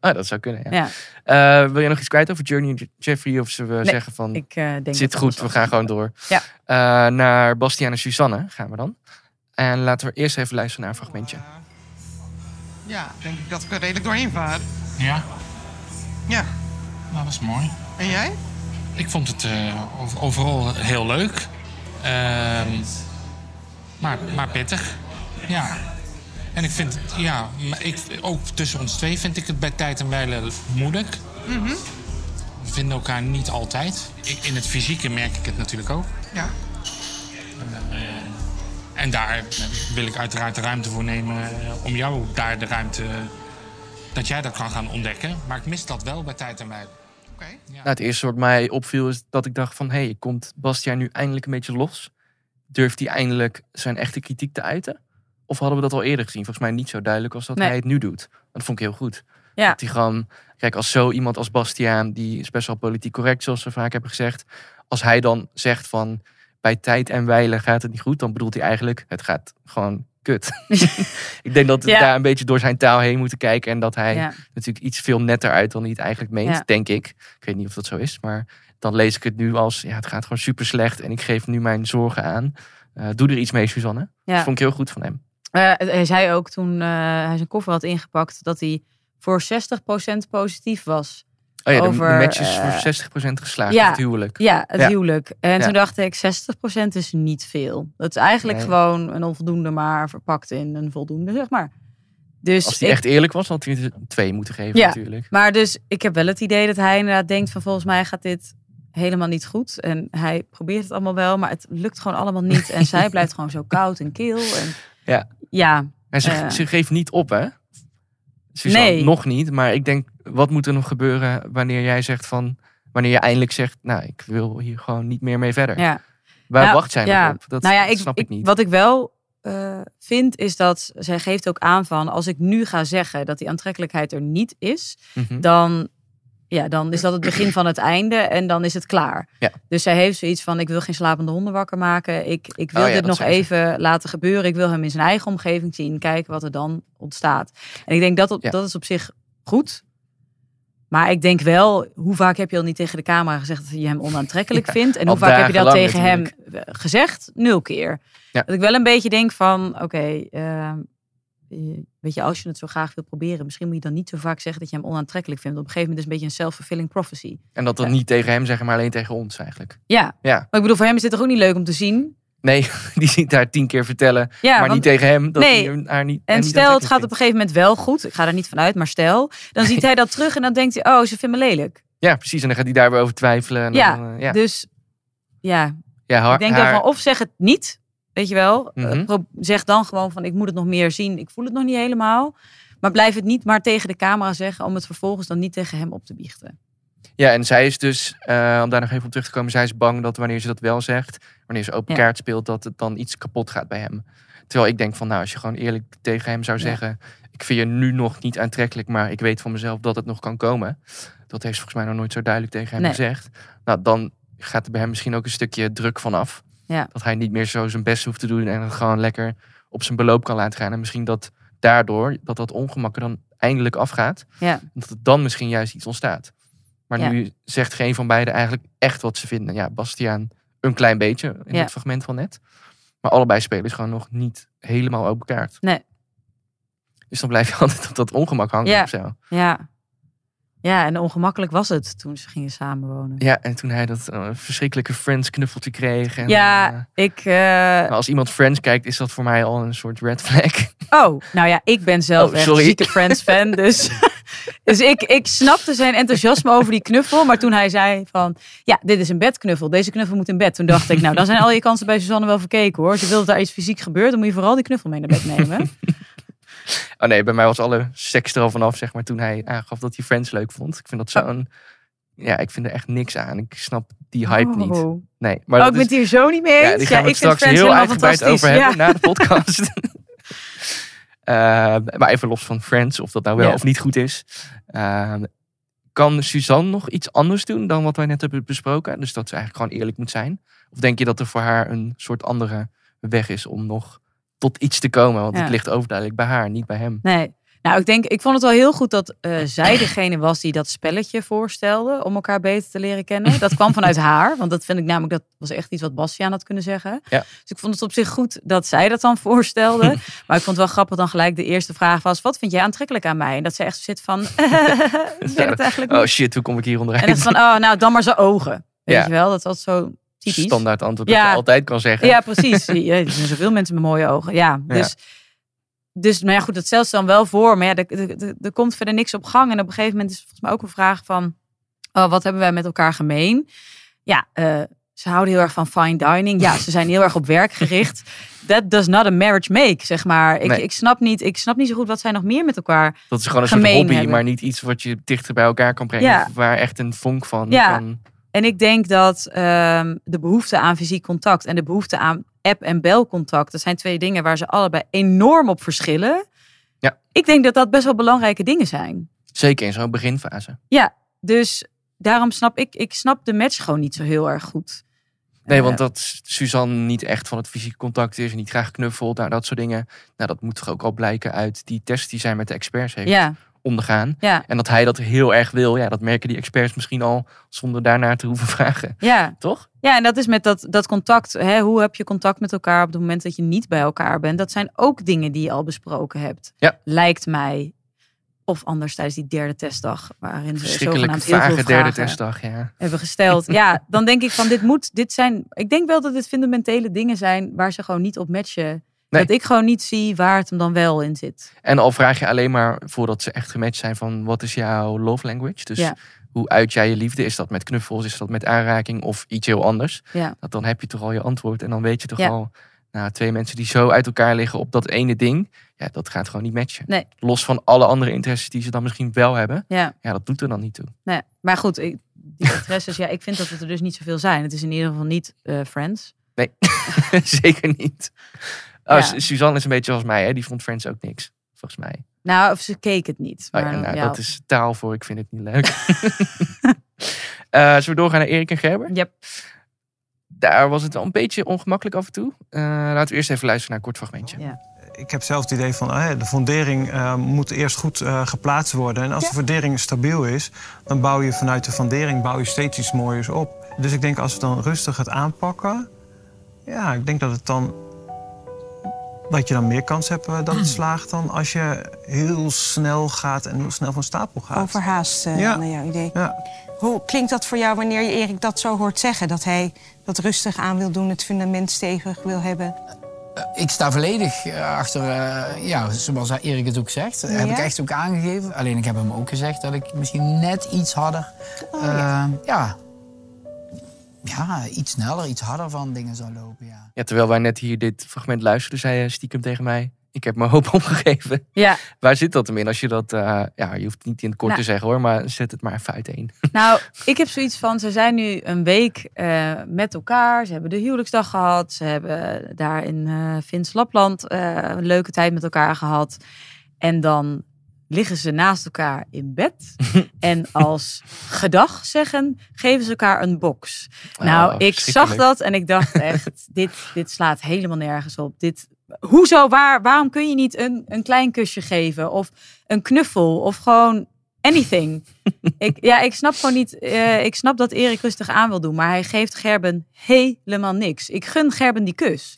Ah, dat zou kunnen, ja. Ja, Eh, wil je nog iets kwijt over Journey en Jeffrey? Of zullen we Nee, zeggen van, ik eh, denk zit goed, we gaan gewoon door. Ja. Eh, naar Bastiaan en Suzanne gaan we dan. En laten we eerst even luisteren naar een fragmentje. Ja, denk ik dat ik er redelijk doorheen vaar. Ja, Ja. nou, dat is mooi. En jij? Ik vond het eh, ov- overal heel leuk. Ehm, maar, maar pittig. Ja. En ik vind, het- ja, ik, ook tussen ons twee vind ik het bij tijd en wijle moeilijk. We vinden elkaar niet altijd. Ik, in het fysieke merk ik het natuurlijk ook. Ja. En daar wil ik uiteraard de ruimte voor nemen eh, om jou daar de ruimte... dat jij dat kan gaan ontdekken. Maar ik mis dat wel bij tijd en wijle. Oké. Nou, het eerste wat mij opviel is dat ik dacht van... hé, hey, komt Bastiaan nu eindelijk een beetje los? Durft hij eindelijk zijn echte kritiek te uiten? Of hadden we dat al eerder gezien? Volgens mij niet zo duidelijk als dat Nee. hij het nu doet. Dat vond ik heel goed. Ja. Dat hij gewoon... Kijk, als zo iemand als Bastiaan... die is best wel politiek correct, zoals we vaak hebben gezegd... als hij dan zegt van... bij tijd en wijle gaat het niet goed... dan bedoelt hij eigenlijk... het gaat gewoon kut. ik denk dat we Ja. daar een beetje door zijn taal heen moeten kijken... en dat hij Ja. natuurlijk iets veel netter uit dan hij het eigenlijk meent, Ja. denk ik. Ik weet niet of dat zo is, maar dan lees ik het nu als, ja, het gaat gewoon super slecht en ik geef nu mijn zorgen aan. Eh, doe er iets mee, Suzanne. Dat vond ik heel goed van hem. Eh, hij zei ook toen eh, hij zijn koffer had ingepakt dat hij voor 60% positief was. Oh ja, Over, de match is voor 60% geslaagd, ja. het huwelijk. Ja, het Ja. huwelijk. En Ja. toen dacht ik, 60% is niet veel. Dat is eigenlijk Nee. gewoon een onvoldoende, maar verpakt in een voldoende, zeg maar. Dus Als hij ik, echt eerlijk was, had hij twee moeten geven Ja. natuurlijk. Maar dus ik heb wel het idee dat hij inderdaad denkt van volgens mij gaat dit helemaal niet goed. En hij probeert het allemaal wel, maar het lukt gewoon allemaal niet. En zij blijft gewoon zo koud en kil. En Ja. ja, En ze, Eh. ze geeft niet op, hè? Suzanne, Nee. nog niet. Maar ik denk, wat moet er nog gebeuren wanneer jij zegt van... Wanneer je eindelijk zegt, nou, ik wil hier gewoon niet meer mee verder. ja. Waar Nou, wacht zij nog ja. op? Dat, nou ja, dat ik, snap ik, niet. Wat ik wel eh, vind, is dat zij geeft ook aan van als ik nu ga zeggen dat die aantrekkelijkheid er niet is, Mhm. dan, ja, dan is dat het begin van het einde en dan is het klaar. Ja. Dus zij heeft zoiets van: ik wil geen slapende honden wakker maken. Ik, ik wil Oh ja, dit nog ze. even laten gebeuren. Ik wil hem in zijn eigen omgeving zien, kijken wat er dan ontstaat. En ik denk dat op, Ja. dat is op zich goed. Maar ik denk wel, hoe vaak heb je al niet tegen de camera gezegd dat je hem onaantrekkelijk vindt? En hoe vaak heb je dat tegen hem gezegd? Nul keer. Dat ik wel een beetje denk van, oké, eh, je- weet je, als je het zo graag wil proberen, misschien moet je dan niet zo vaak zeggen dat je hem onaantrekkelijk vindt. Op een gegeven moment is het een beetje een self-fulfilling prophecy. En dat dan Ja. niet tegen hem zeggen, maar alleen tegen ons eigenlijk. Ja, Ja, maar ik bedoel, voor hem is dit toch ook niet leuk om te zien? nee, die ziet haar tien keer vertellen, Ja, maar want- niet tegen hem. Dat Nee. hij haar niet, En niet stel, het gaat op een gegeven moment wel goed. Ik ga er niet van uit, maar stel. Dan ziet hij dat terug en dan denkt hij, oh, ze vindt me lelijk. Ja, precies. En dan gaat hij daar weer over twijfelen. En Ja, dan, eh, ja. Dus ja, ja, haar, ik denk haar- dan van, of zeg het niet, weet je wel. Eh, Mhm. zeg dan gewoon van, ik moet het nog meer zien. Ik voel het nog niet helemaal. Maar blijf het niet maar tegen de camera zeggen om het vervolgens dan niet tegen hem op te biechten. ja, en zij is dus, eh, om daar nog even op terug te komen, zij is bang dat wanneer ze dat wel zegt, wanneer ze open Ja. kaart speelt, dat het dan iets kapot gaat bij hem. Terwijl ik denk van, nou, als je gewoon eerlijk tegen hem zou Ja. zeggen, ik vind je nu nog niet aantrekkelijk, maar ik weet van mezelf dat het nog kan komen. Dat heeft ze volgens mij nog nooit zo duidelijk tegen hem Nee. gezegd. Nou, dan gaat er bij hem misschien ook een stukje druk vanaf. Ja. Dat hij niet meer zo zijn best hoeft te doen en het gewoon lekker op zijn beloop kan laten gaan. En misschien dat daardoor dat dat ongemak er dan eindelijk afgaat. Ja. Dat het dan misschien juist iets ontstaat. Maar Ja. nu zegt geen van beiden eigenlijk echt wat ze vinden. Ja, Bastiaan een klein beetje in Ja. het fragment van net. Maar allebei spelen gewoon nog niet helemaal open kaart. Nee. Dus dan blijf je altijd op dat ongemak hangen Ja. of zo. Ja. Ja, en ongemakkelijk was het toen ze gingen samenwonen. Ja, en toen hij dat eh, verschrikkelijke Friends knuffeltje kreeg. En, Ja, eh, ik. eh, als iemand Friends kijkt, is dat voor mij al een soort red flag. oh, nou ja, ik ben zelf Oh, echt een zieke Friends-fan. Dus, dus ik, ik snapte zijn enthousiasme over die knuffel. Maar toen hij zei van, ja, dit is een bedknuffel. Deze knuffel moet in bed. Toen dacht ik, nou, dan zijn al je kansen bij Suzanne wel verkeken hoor. Als je wilt dat daar iets fysiek gebeurt, dan moet je vooral die knuffel mee naar bed nemen. Oh nee, bij mij was alle seks er al vanaf, zeg maar, toen hij aangaf dat hij Friends leuk vond. Ik vind dat zo'n... Ja, ik vind er echt niks aan. Ik snap die hype niet. Oh. Nee, maar Oh, is- het hier zo niet mee eens. Ja, die gaan we ik straks heel uitgebreid over hebben Ja. na de podcast. Eh, maar even los van Friends, of dat nou wel Ja. of niet goed is. Eh, kan Suzanne nog iets anders doen dan wat wij net hebben besproken? Dus dat ze eigenlijk gewoon eerlijk moet zijn? Of denk je dat er voor haar een soort andere weg is om nog tot iets te komen? Want Ja. het ligt overduidelijk bij haar, niet bij hem. Nee. Nou, ik denk, ik vond het wel heel goed dat eh, zij degene was die dat spelletje voorstelde om elkaar beter te leren kennen. Dat kwam vanuit haar, want dat vind ik namelijk, dat was echt iets wat Bastiaan had kunnen zeggen. Ja. Dus ik vond het op zich goed dat zij dat dan voorstelde. maar ik vond het wel grappig dan gelijk de eerste vraag was, wat vind jij aantrekkelijk aan mij? En dat ze echt zit van, het eigenlijk Oh shit, hoe kom ik hier En onderuit? dan van, oh, nou, dan maar zijn ogen. Weet Ja. je wel, dat was zo typisch. Standaard antwoord dat je altijd kan zeggen. Ja, precies. Er zijn zoveel mensen met mooie ogen. Ja, Ja. dus, dus maar ja, goed, dat stelt ze dan wel voor. Maar ja, er, er, komt verder niks op gang. En op een gegeven moment is volgens mij ook een vraag van... Oh, wat hebben wij met elkaar gemeen? Ja, eh, ze houden heel erg van fine dining. Ja, ze zijn heel erg op werk gericht. That does not a marriage make, zeg maar. Ik, Nee. ik, snap niet, ik snap niet zo goed wat zij nog meer met elkaar... Dat is gewoon een soort hobby, hebben. maar niet iets wat je dichter bij elkaar kan brengen. Ja. Waar echt een vonk van Ja. kan... En ik denk dat ehm, de behoefte aan fysiek contact en de behoefte aan app- en belcontact, dat zijn twee dingen waar ze allebei enorm op verschillen. Ja. Ik denk dat dat best wel belangrijke dingen zijn. Zeker in zo'n beginfase. Ja, dus daarom snap ik, ik snap de match gewoon niet zo heel erg goed. Nee, Eh, want dat Suzanne niet echt van het fysiek contact is en niet graag knuffelt, nou, dat soort dingen. Nou, dat moet toch ook al blijken uit die test die zij met de experts heeft Ja, ondergaan. ja, En dat hij dat heel erg wil, ja, dat merken die experts misschien al zonder daarnaar te hoeven vragen. ja. Toch? Ja, en dat is met dat, dat contact. Hè, hoe heb je contact met elkaar op het moment dat je niet bij elkaar bent? Dat zijn ook dingen die je al besproken hebt. Ja. Lijkt mij. Of anders tijdens die derde testdag, waarin ze zogenaamd heel veel vage derde vragen testdag, ja. hebben gesteld. Ja, dan denk ik van dit moet, dit zijn. Ik denk wel dat dit fundamentele dingen zijn waar ze gewoon niet op matchen. Nee. Dat ik gewoon niet zie waar het hem dan wel in zit. En al vraag je alleen maar voordat ze echt gematcht zijn van wat is jouw love language? Dus Ja. hoe uit jij je liefde? Is dat met knuffels? Is dat met aanraking of iets heel anders? Ja, Dat dan heb je toch al je antwoord en dan weet je toch Ja. al, nou, twee mensen die zo uit elkaar liggen op dat ene ding, ja, dat gaat gewoon niet matchen. Nee. Los van alle andere interesses die ze dan misschien wel hebben, ja. ja, dat doet er dan niet toe. Nee. Maar goed, ik, die interesses, ja, ik vind dat het er dus niet zoveel zijn. Het is in ieder geval niet eh, Friends. Nee, zeker niet. Oh, Ja. Suzanne is een beetje zoals mij, hè? die vond Friends ook niks, volgens mij. Nou, of ze keek het niet. Oh, Maar, ja, nou, ja. Dat is taal voor ik vind het niet leuk. Eh zullen we doorgaan naar Erik en Gerber? Yep. Daar was het wel een beetje ongemakkelijk af en toe. Eh, laten we eerst even luisteren naar een kort fragmentje. Ja. Ik heb zelf het idee van eh, de fundering eh, moet eerst goed eh, geplaatst worden. En als de fundering stabiel is, dan bouw je vanuit de fundering bouw je steeds iets mooiers op. Dus ik denk als we dan rustig het aanpakken, ja, ik denk dat het dan dat je dan meer kans hebt eh, dat het slaagt dan als je heel snel gaat en heel snel van stapel gaat. Overhaast eh, Ja. naar jouw idee. Ja. Hoe klinkt dat voor jou wanneer je Erik dat zo hoort zeggen? Dat hij dat rustig aan wil doen, het fundament stevig wil hebben? Ik sta volledig eh, achter, eh, ja, zoals Erik het ook zegt. Heb ik echt ook aangegeven. Alleen ik heb hem ook gezegd dat ik misschien net iets harder, Oh, eh, ja. ja. Ja, iets sneller, iets harder van dingen zou lopen. Ja. Ja, terwijl wij net hier dit fragment luisterden, zei hij stiekem tegen mij... Ik heb mijn hoop opgegeven. ja, Waar zit dat hem in? Als je dat, eh, ja, je hoeft het niet in het kort Nou. te zeggen hoor, maar zet het maar even uiteen. nou, ik heb zoiets van, ze zijn nu een week eh, met elkaar. Ze hebben de huwelijksdag gehad. Ze hebben daar in eh Vins Lapland eh, een leuke tijd met elkaar gehad. En dan liggen ze naast elkaar in bed. en als gedag zeggen, geven ze elkaar een box. nou, Oh, ik zag dat en ik dacht echt, dit, dit slaat helemaal nergens op. Dit, hoezo, waar, waarom kun je niet een, een klein kusje geven? Of een knuffel? Of gewoon anything? ik, ja, ik snap gewoon niet, eh, ik snap dat Erik rustig aan wil doen. Maar hij geeft Gerben helemaal niks. Ik gun Gerben die kus.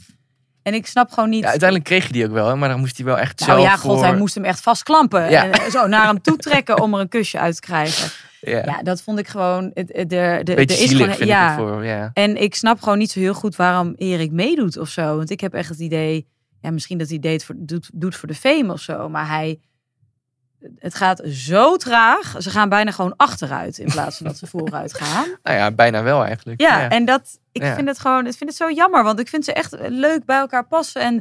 En ik snap gewoon niet. Ja, uiteindelijk kreeg je die ook wel, hè, maar dan moest hij wel echt Nou zelf ja, god, voor... hij moest hem echt vastklampen. Ja. En eh, zo naar hem toe trekken om er een kusje uit te krijgen. Ja. Ja, dat vond ik gewoon. De, de, Beetje er is zielig gewoon, ja. ik voor, ja. En ik snap gewoon niet zo heel goed waarom Erik meedoet of zo. Want ik heb echt het idee, ja, misschien dat hij deed voor, doet, doet voor de fame of zo. Maar hij, het gaat zo traag. Ze gaan bijna gewoon achteruit in plaats van dat ze vooruit gaan. Nou ja, bijna wel eigenlijk. Ja, en dat, ik Ja. vind het gewoon, ik vind het zo jammer. Want ik vind ze echt leuk bij elkaar passen. En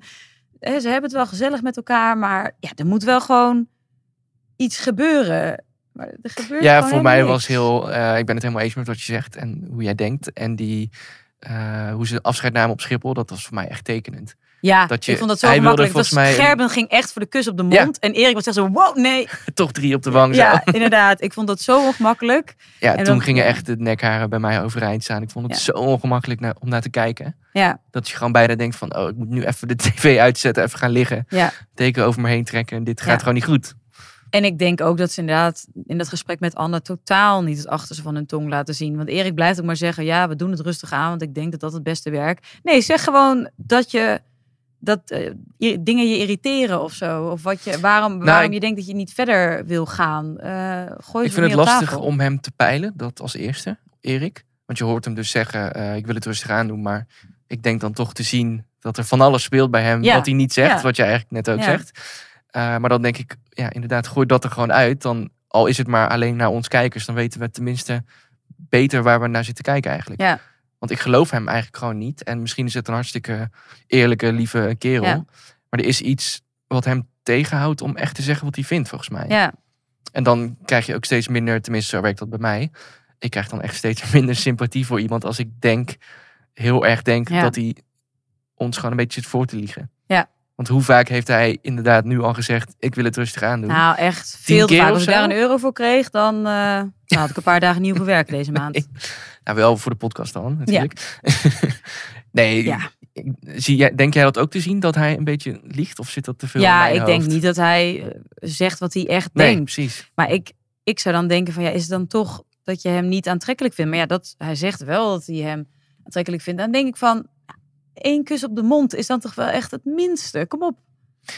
hè, ze hebben het wel gezellig met elkaar. Maar ja, er moet wel gewoon iets gebeuren. Maar er gebeurt Ja, voor mij was heel. eh, ik ben het helemaal eens met wat je zegt en hoe jij denkt. En die, eh, hoe ze afscheid namen op Schiphol, dat was voor mij echt tekenend. Ja, dat je- ik vond dat zo hij wilde. Dat volgens mij- Gerben ging echt voor de kus op de Ja. mond. En Erik was echt zo, wow, nee. Toch drie op de wang. zo. Ja, inderdaad. Ik vond dat zo ongemakkelijk. Ja, En toen dan- gingen echt de nekharen bij mij overeind staan. Ik vond het Ja. zo ongemakkelijk om naar te kijken. Ja, Dat je gewoon bijna denkt van, oh, ik moet nu even de tv uitzetten, even gaan liggen. ja. Teken over me heen trekken. En dit gaat gewoon niet goed. En ik denk ook dat ze inderdaad in dat gesprek met Anne totaal niet het achterste van hun tong laten zien. Want Erik blijft ook maar zeggen, ja, we doen het rustig aan, want ik denk dat dat het beste werkt. Nee, zeg gewoon dat je dat eh, dingen je irriteren of zo. Of wat je, waarom, waarom Nou, ik- je denkt dat je niet verder wil gaan. Eh gooi Ik vind het lastig tafel. om hem te peilen, dat als eerste, Erik. Want je hoort hem dus zeggen, eh, ik wil het rustig aandoen. Maar ik denk dan toch te zien dat er van alles speelt bij hem. Ja. Wat hij niet zegt, Ja. wat jij eigenlijk net ook Ja. zegt. Maar dan denk ik, ja, inderdaad, gooi dat er gewoon uit. Dan, al is het maar alleen naar ons kijkers, dan weten we tenminste beter waar we naar zitten kijken eigenlijk. Ja. Want ik geloof hem eigenlijk gewoon niet. En misschien is het een hartstikke eerlijke, lieve kerel. Ja. Maar er is iets wat hem tegenhoudt om echt te zeggen wat hij vindt, volgens mij. Ja, En dan krijg je ook steeds minder, tenminste zo werkt dat bij mij. Ik krijg dan echt steeds minder sympathie voor iemand als ik denk, heel erg denk, Ja. dat hij ons gewoon een beetje zit voor te liegen. Ja. Want hoe vaak heeft hij inderdaad nu al gezegd, ik wil het rustig aandoen. nou echt veel te vaak. Als ik daar een euro voor kreeg, dan eh, nou, had ik een paar dagen niet hoeven werken deze maand. Nou, wel voor de podcast dan, natuurlijk. nee, Ja. zie jij, denk jij dat ook te zien, dat hij een beetje liegt? Of zit dat te veel in Ja, ik denk niet dat hij eh, zegt wat hij echt Nee, denkt. precies. Maar ik, ik zou dan denken van ja, is het dan toch dat je hem niet aantrekkelijk vindt? Maar ja, dat, hij zegt wel dat hij hem aantrekkelijk vindt. Dan denk ik van, één kus op de mond is dan toch wel echt het minste. Kom op.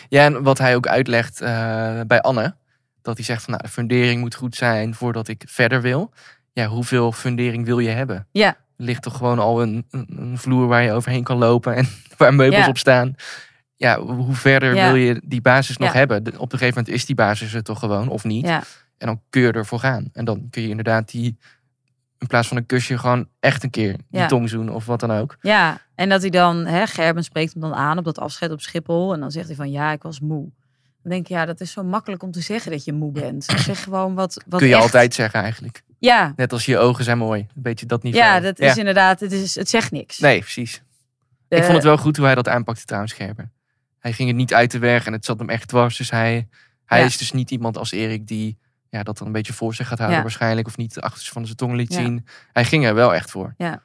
Ja, en wat hij ook uitlegt eh, bij Anne, dat hij zegt van nou, de fundering moet goed zijn voordat ik verder wil. Ja, hoeveel fundering wil je hebben? Ja. Er ligt toch gewoon al een, een, vloer waar je overheen kan lopen en waar meubels Ja. op staan. Ja, hoe verder Ja. wil je die basis nog Ja. hebben? Op een gegeven moment is die basis er toch gewoon, of niet? Ja, En dan kun je ervoor gaan. En dan kun je inderdaad die, in plaats van een kusje, gewoon echt een keer die tong zoenen of wat dan ook. ja. En dat hij dan, hè, Gerben spreekt hem dan aan op dat afscheid op Schiphol. En dan zegt hij van ja, ik was moe. Dan denk ik, ja, dat is zo makkelijk om te zeggen dat je moe bent. Zeg gewoon wat, wat kun je echt- altijd zeggen eigenlijk. Ja, Net als je ogen zijn mooi. Een beetje dat niveau. ja dat is inderdaad, het, is, het zegt niks. Nee, precies. De- Ik vond het wel goed hoe hij dat aanpakte trouwens, Gerber. Hij ging het niet uit de weg en het zat hem echt dwars. Dus hij, hij Ja. is dus niet iemand als Erik die ja, dat dan een beetje voor zich gaat houden Ja. waarschijnlijk. Of niet de achterste van zijn tong liet zien. Hij ging er wel echt voor. Ja.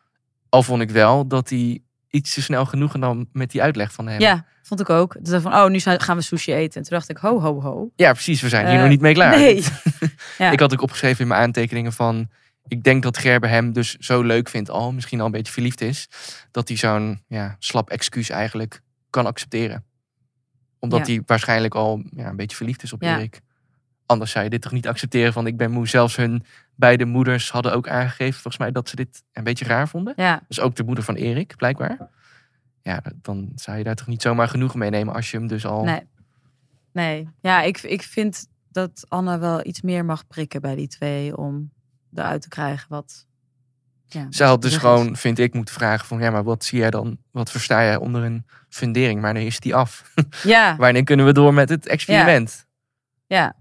Al vond ik wel dat hij iets te snel genoeg nam met die uitleg van hem. Ja, vond ik ook. Dat van, oh, nu gaan we sushi eten. En toen dacht ik, ho, ho, ho. Ja, precies. We zijn hier Eh, nog niet mee klaar. Nee. Ja. Ik had ook opgeschreven in mijn aantekeningen van... Ik denk dat Gerber hem dus zo leuk vindt al. Misschien al een beetje verliefd is. Dat hij zo'n ja, slap excuus eigenlijk kan accepteren. Omdat Ja. hij waarschijnlijk al ja, een beetje verliefd is op Ja. Erik. Anders zou je dit toch niet accepteren van ik ben moe. Zelfs hun beide moeders hadden ook aangegeven volgens mij dat ze dit een beetje raar vonden. Ja, Dus ook de moeder van Erik, blijkbaar. Ja, dan zou je daar toch niet zomaar genoeg mee nemen als je hem dus al... nee. Nee. Ja, ik, ik vind dat Anne wel iets meer mag prikken bij die twee. Om eruit te krijgen wat... Ja, Ze had dus is. gewoon, vind ik, moeten vragen van ja, maar wat zie jij dan, wat versta jij onder een fundering? Wanneer is die af? Ja, Wanneer kunnen we door met het experiment? ja. Ja,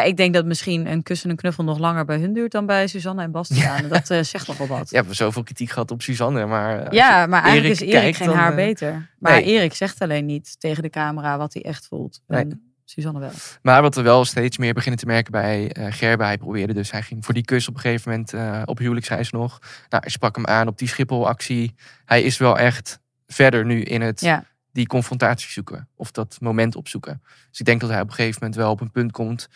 ik denk dat misschien een kus en een knuffel nog langer bij hun duurt dan bij Suzanne en Bastiaan. dat eh, zegt nog wel wat. Ja, we hebben zoveel kritiek gehad op Suzanne, maar als Ja, maar eigenlijk Erik is Erik kijkt, geen dan, haar eh, beter. Maar nee. Erik zegt alleen niet tegen de camera wat hij echt voelt. Nee. En Suzanne wel. Maar wat we wel steeds meer beginnen te merken bij uh, Gerben. Hij probeerde dus, hij ging voor die kus op een gegeven moment uh, op huwelijksreis nog. Nou, hij sprak hem aan op die Schiphol-actie. Hij is wel echt verder nu in het ja. die confrontatie zoeken. Of dat moment opzoeken. Dus ik denk dat hij op een gegeven moment wel op een punt komt.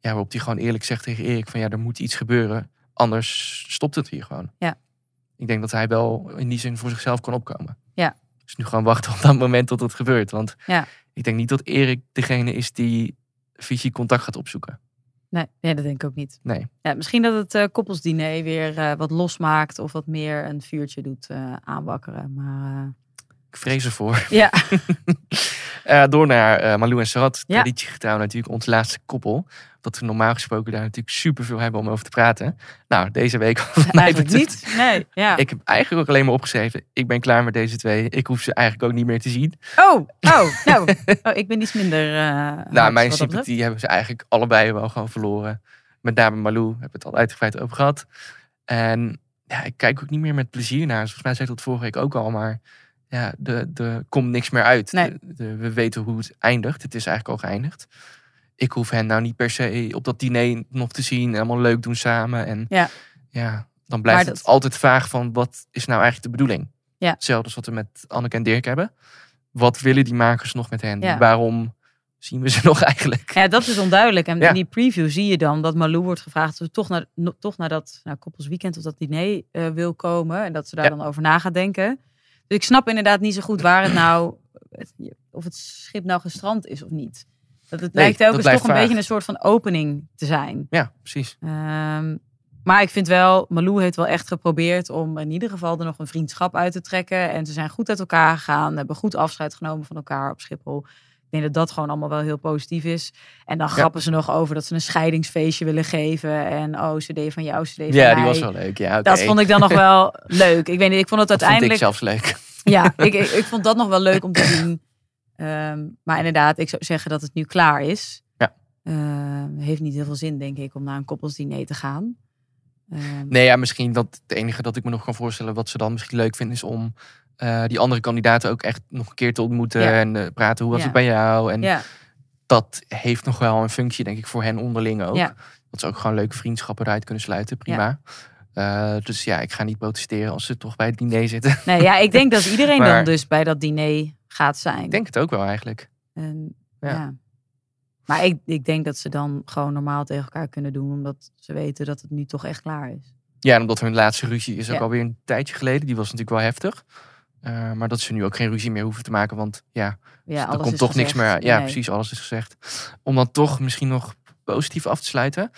Ja, waarop hij gewoon eerlijk zegt tegen Erik van ja, er moet iets gebeuren. Anders stopt het hier gewoon. Ja. Ik denk dat hij wel in die zin voor zichzelf kan opkomen. Ja. Dus nu gewoon wachten op dat moment tot het gebeurt. Want ja. ik denk niet dat Erik degene is die fysiek contact gaat opzoeken. Nee, nee, dat denk ik ook niet. Nee. Ja, misschien dat het uh, koppelsdiner weer uh, wat losmaakt of wat meer een vuurtje doet uh, aanwakkeren. Maar ik vrees ervoor. Ja. uh, door naar uh, Malou en Sarat. Ja. Traditiegetrouw natuurlijk, ons laatste koppel. Dat we normaal gesproken daar natuurlijk super veel hebben om over te praten. Nou, deze week eigenlijk niet. Nee, ja. Ik heb eigenlijk ook alleen maar opgeschreven. Ik ben klaar met deze twee. Ik hoef ze eigenlijk ook niet meer te zien. Oh, oh, nou. oh ik ben iets minder. Uh, nou, mijn sympathie hebben ze eigenlijk allebei wel gewoon verloren. Met name Malou, hebben het al uitgebreid over gehad. En ja, ik kijk ook niet meer met plezier naar. Volgens mij zei ik dat vorige week ook al, maar ja, er komt niks meer uit. Nee. we weten hoe het eindigt. Het is eigenlijk al geëindigd. Ik hoef hen nou niet per se op dat diner nog te zien. Allemaal leuk doen samen. En ja, ja dan blijft het altijd vaag van wat is nou eigenlijk de bedoeling. Ja. Hetzelfde als wat we met Anneke en Dirk hebben. Wat willen die makers nog met hen? Waarom zien we ze nog eigenlijk? Ja, dat is onduidelijk. En in die preview zie je dan dat Malou wordt gevraagd... of ze toch naar, toch naar dat nou, koppelsweekend of dat diner uh, wil komen. En dat ze daar dan over na gaat denken. Dus ik snap inderdaad niet zo goed waar het nou, of het schip nou gestrand is of niet. Dat het lijkt telkens toch een beetje een soort van opening te zijn. Ja, precies. Um, maar ik vind wel, Malou heeft wel echt geprobeerd om in ieder geval er nog een vriendschap uit te trekken. En ze zijn goed uit elkaar gegaan, hebben goed afscheid genomen van elkaar op Schiphol. Ik denk dat dat gewoon allemaal wel heel positief is. En dan grappen ze nog over dat ze een scheidingsfeestje willen geven. En oh, CD van jou, CD van Ja, die was wel leuk. Ja, okay. Dat vond ik dan nog wel leuk. Ik weet niet, ik vond het uiteindelijk... Dat vond ik zelfs leuk. Ja, ik, ik, ik, vond dat nog wel leuk om te zien. Um, maar inderdaad, ik zou zeggen dat het nu klaar is. Ja. Uh, heeft niet heel veel zin, denk ik, om naar een koppelsdiner te gaan. Um, nee, ja, misschien dat het enige dat ik me nog kan voorstellen... wat ze dan misschien leuk vinden, is om uh, die andere kandidaten ook echt nog een keer te ontmoeten. Ja. En uh, praten, hoe was ja. het bij jou? En ja. dat heeft nog wel een functie, denk ik, voor hen onderling ook. Dat ze ook gewoon leuke vriendschappen eruit kunnen sluiten. Prima. Uh, dus ja, ik ga niet protesteren als ze toch bij het diner zitten. Nee, ja, ik denk dat iedereen maar, dan dus bij dat diner gaat zijn. Ik denk het ook wel eigenlijk. En, ja. Maar ik, ik denk dat ze dan gewoon normaal tegen elkaar kunnen doen, omdat ze weten dat het nu toch echt klaar is. Ja, en omdat hun laatste ruzie is ook alweer een tijdje geleden. Die was natuurlijk wel heftig. Uh, maar dat ze nu ook geen ruzie meer hoeven te maken. Want ja, ja er komt toch niks meer. Ja, nee. precies, alles is gezegd. Om dan toch misschien nog positief af te sluiten.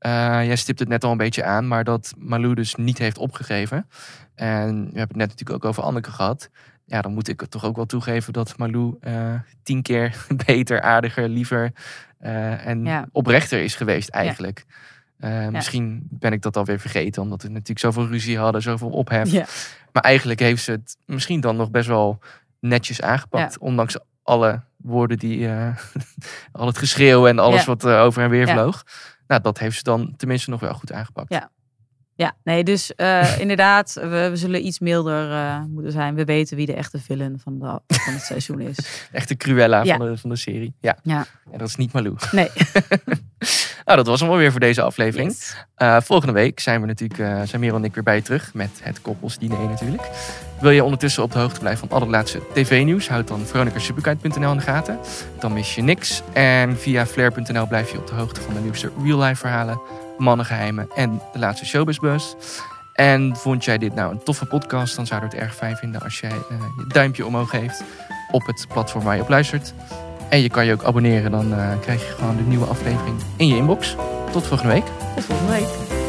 Uh, jij stipt het net al een beetje aan, maar dat Malou dus niet heeft opgegeven. En we hebben het net natuurlijk ook over Anneke gehad. Ja, dan moet ik het toch ook wel toegeven dat Malou uh, tien keer beter, aardiger, liever en ja. oprechter is geweest eigenlijk. Ja. Misschien ben ik dat alweer vergeten, omdat we natuurlijk zoveel ruzie hadden, zoveel ophef. Ja. Maar eigenlijk heeft ze het misschien dan nog best wel netjes aangepakt, ondanks alle woorden die, al het geschreeuw en alles wat over en weer vloog. Nou, dat heeft ze dan tenminste nog wel goed aangepakt. Ja, ja nee, dus inderdaad, we, we, zullen iets milder moeten zijn. We weten wie de echte villain van, de, van het seizoen is. De echte Cruella van, de, van de serie. Ja. ja. En dat is niet Malou. Nee. Nou, dat was hem alweer voor deze aflevering. Yes. Uh, volgende week zijn we natuurlijk, zijn Merel en ik weer bij je terug met het koppelsdiner natuurlijk. Wil je ondertussen op de hoogte blijven van al het laatste tv-nieuws? Houd dan veronicasuperkite.nl in de gaten. Dan mis je niks. En via flair.nl blijf je op de hoogte van de nieuwste real-life verhalen, mannengeheimen en de laatste showbizbus. En vond jij dit nou een toffe podcast, dan zou ik het erg fijn vinden als jij uh, je duimpje omhoog geeft op het platform waar je op luistert. En je kan je ook abonneren, dan uh, krijg je gewoon de nieuwe aflevering in je inbox. Tot volgende week. Tot volgende week.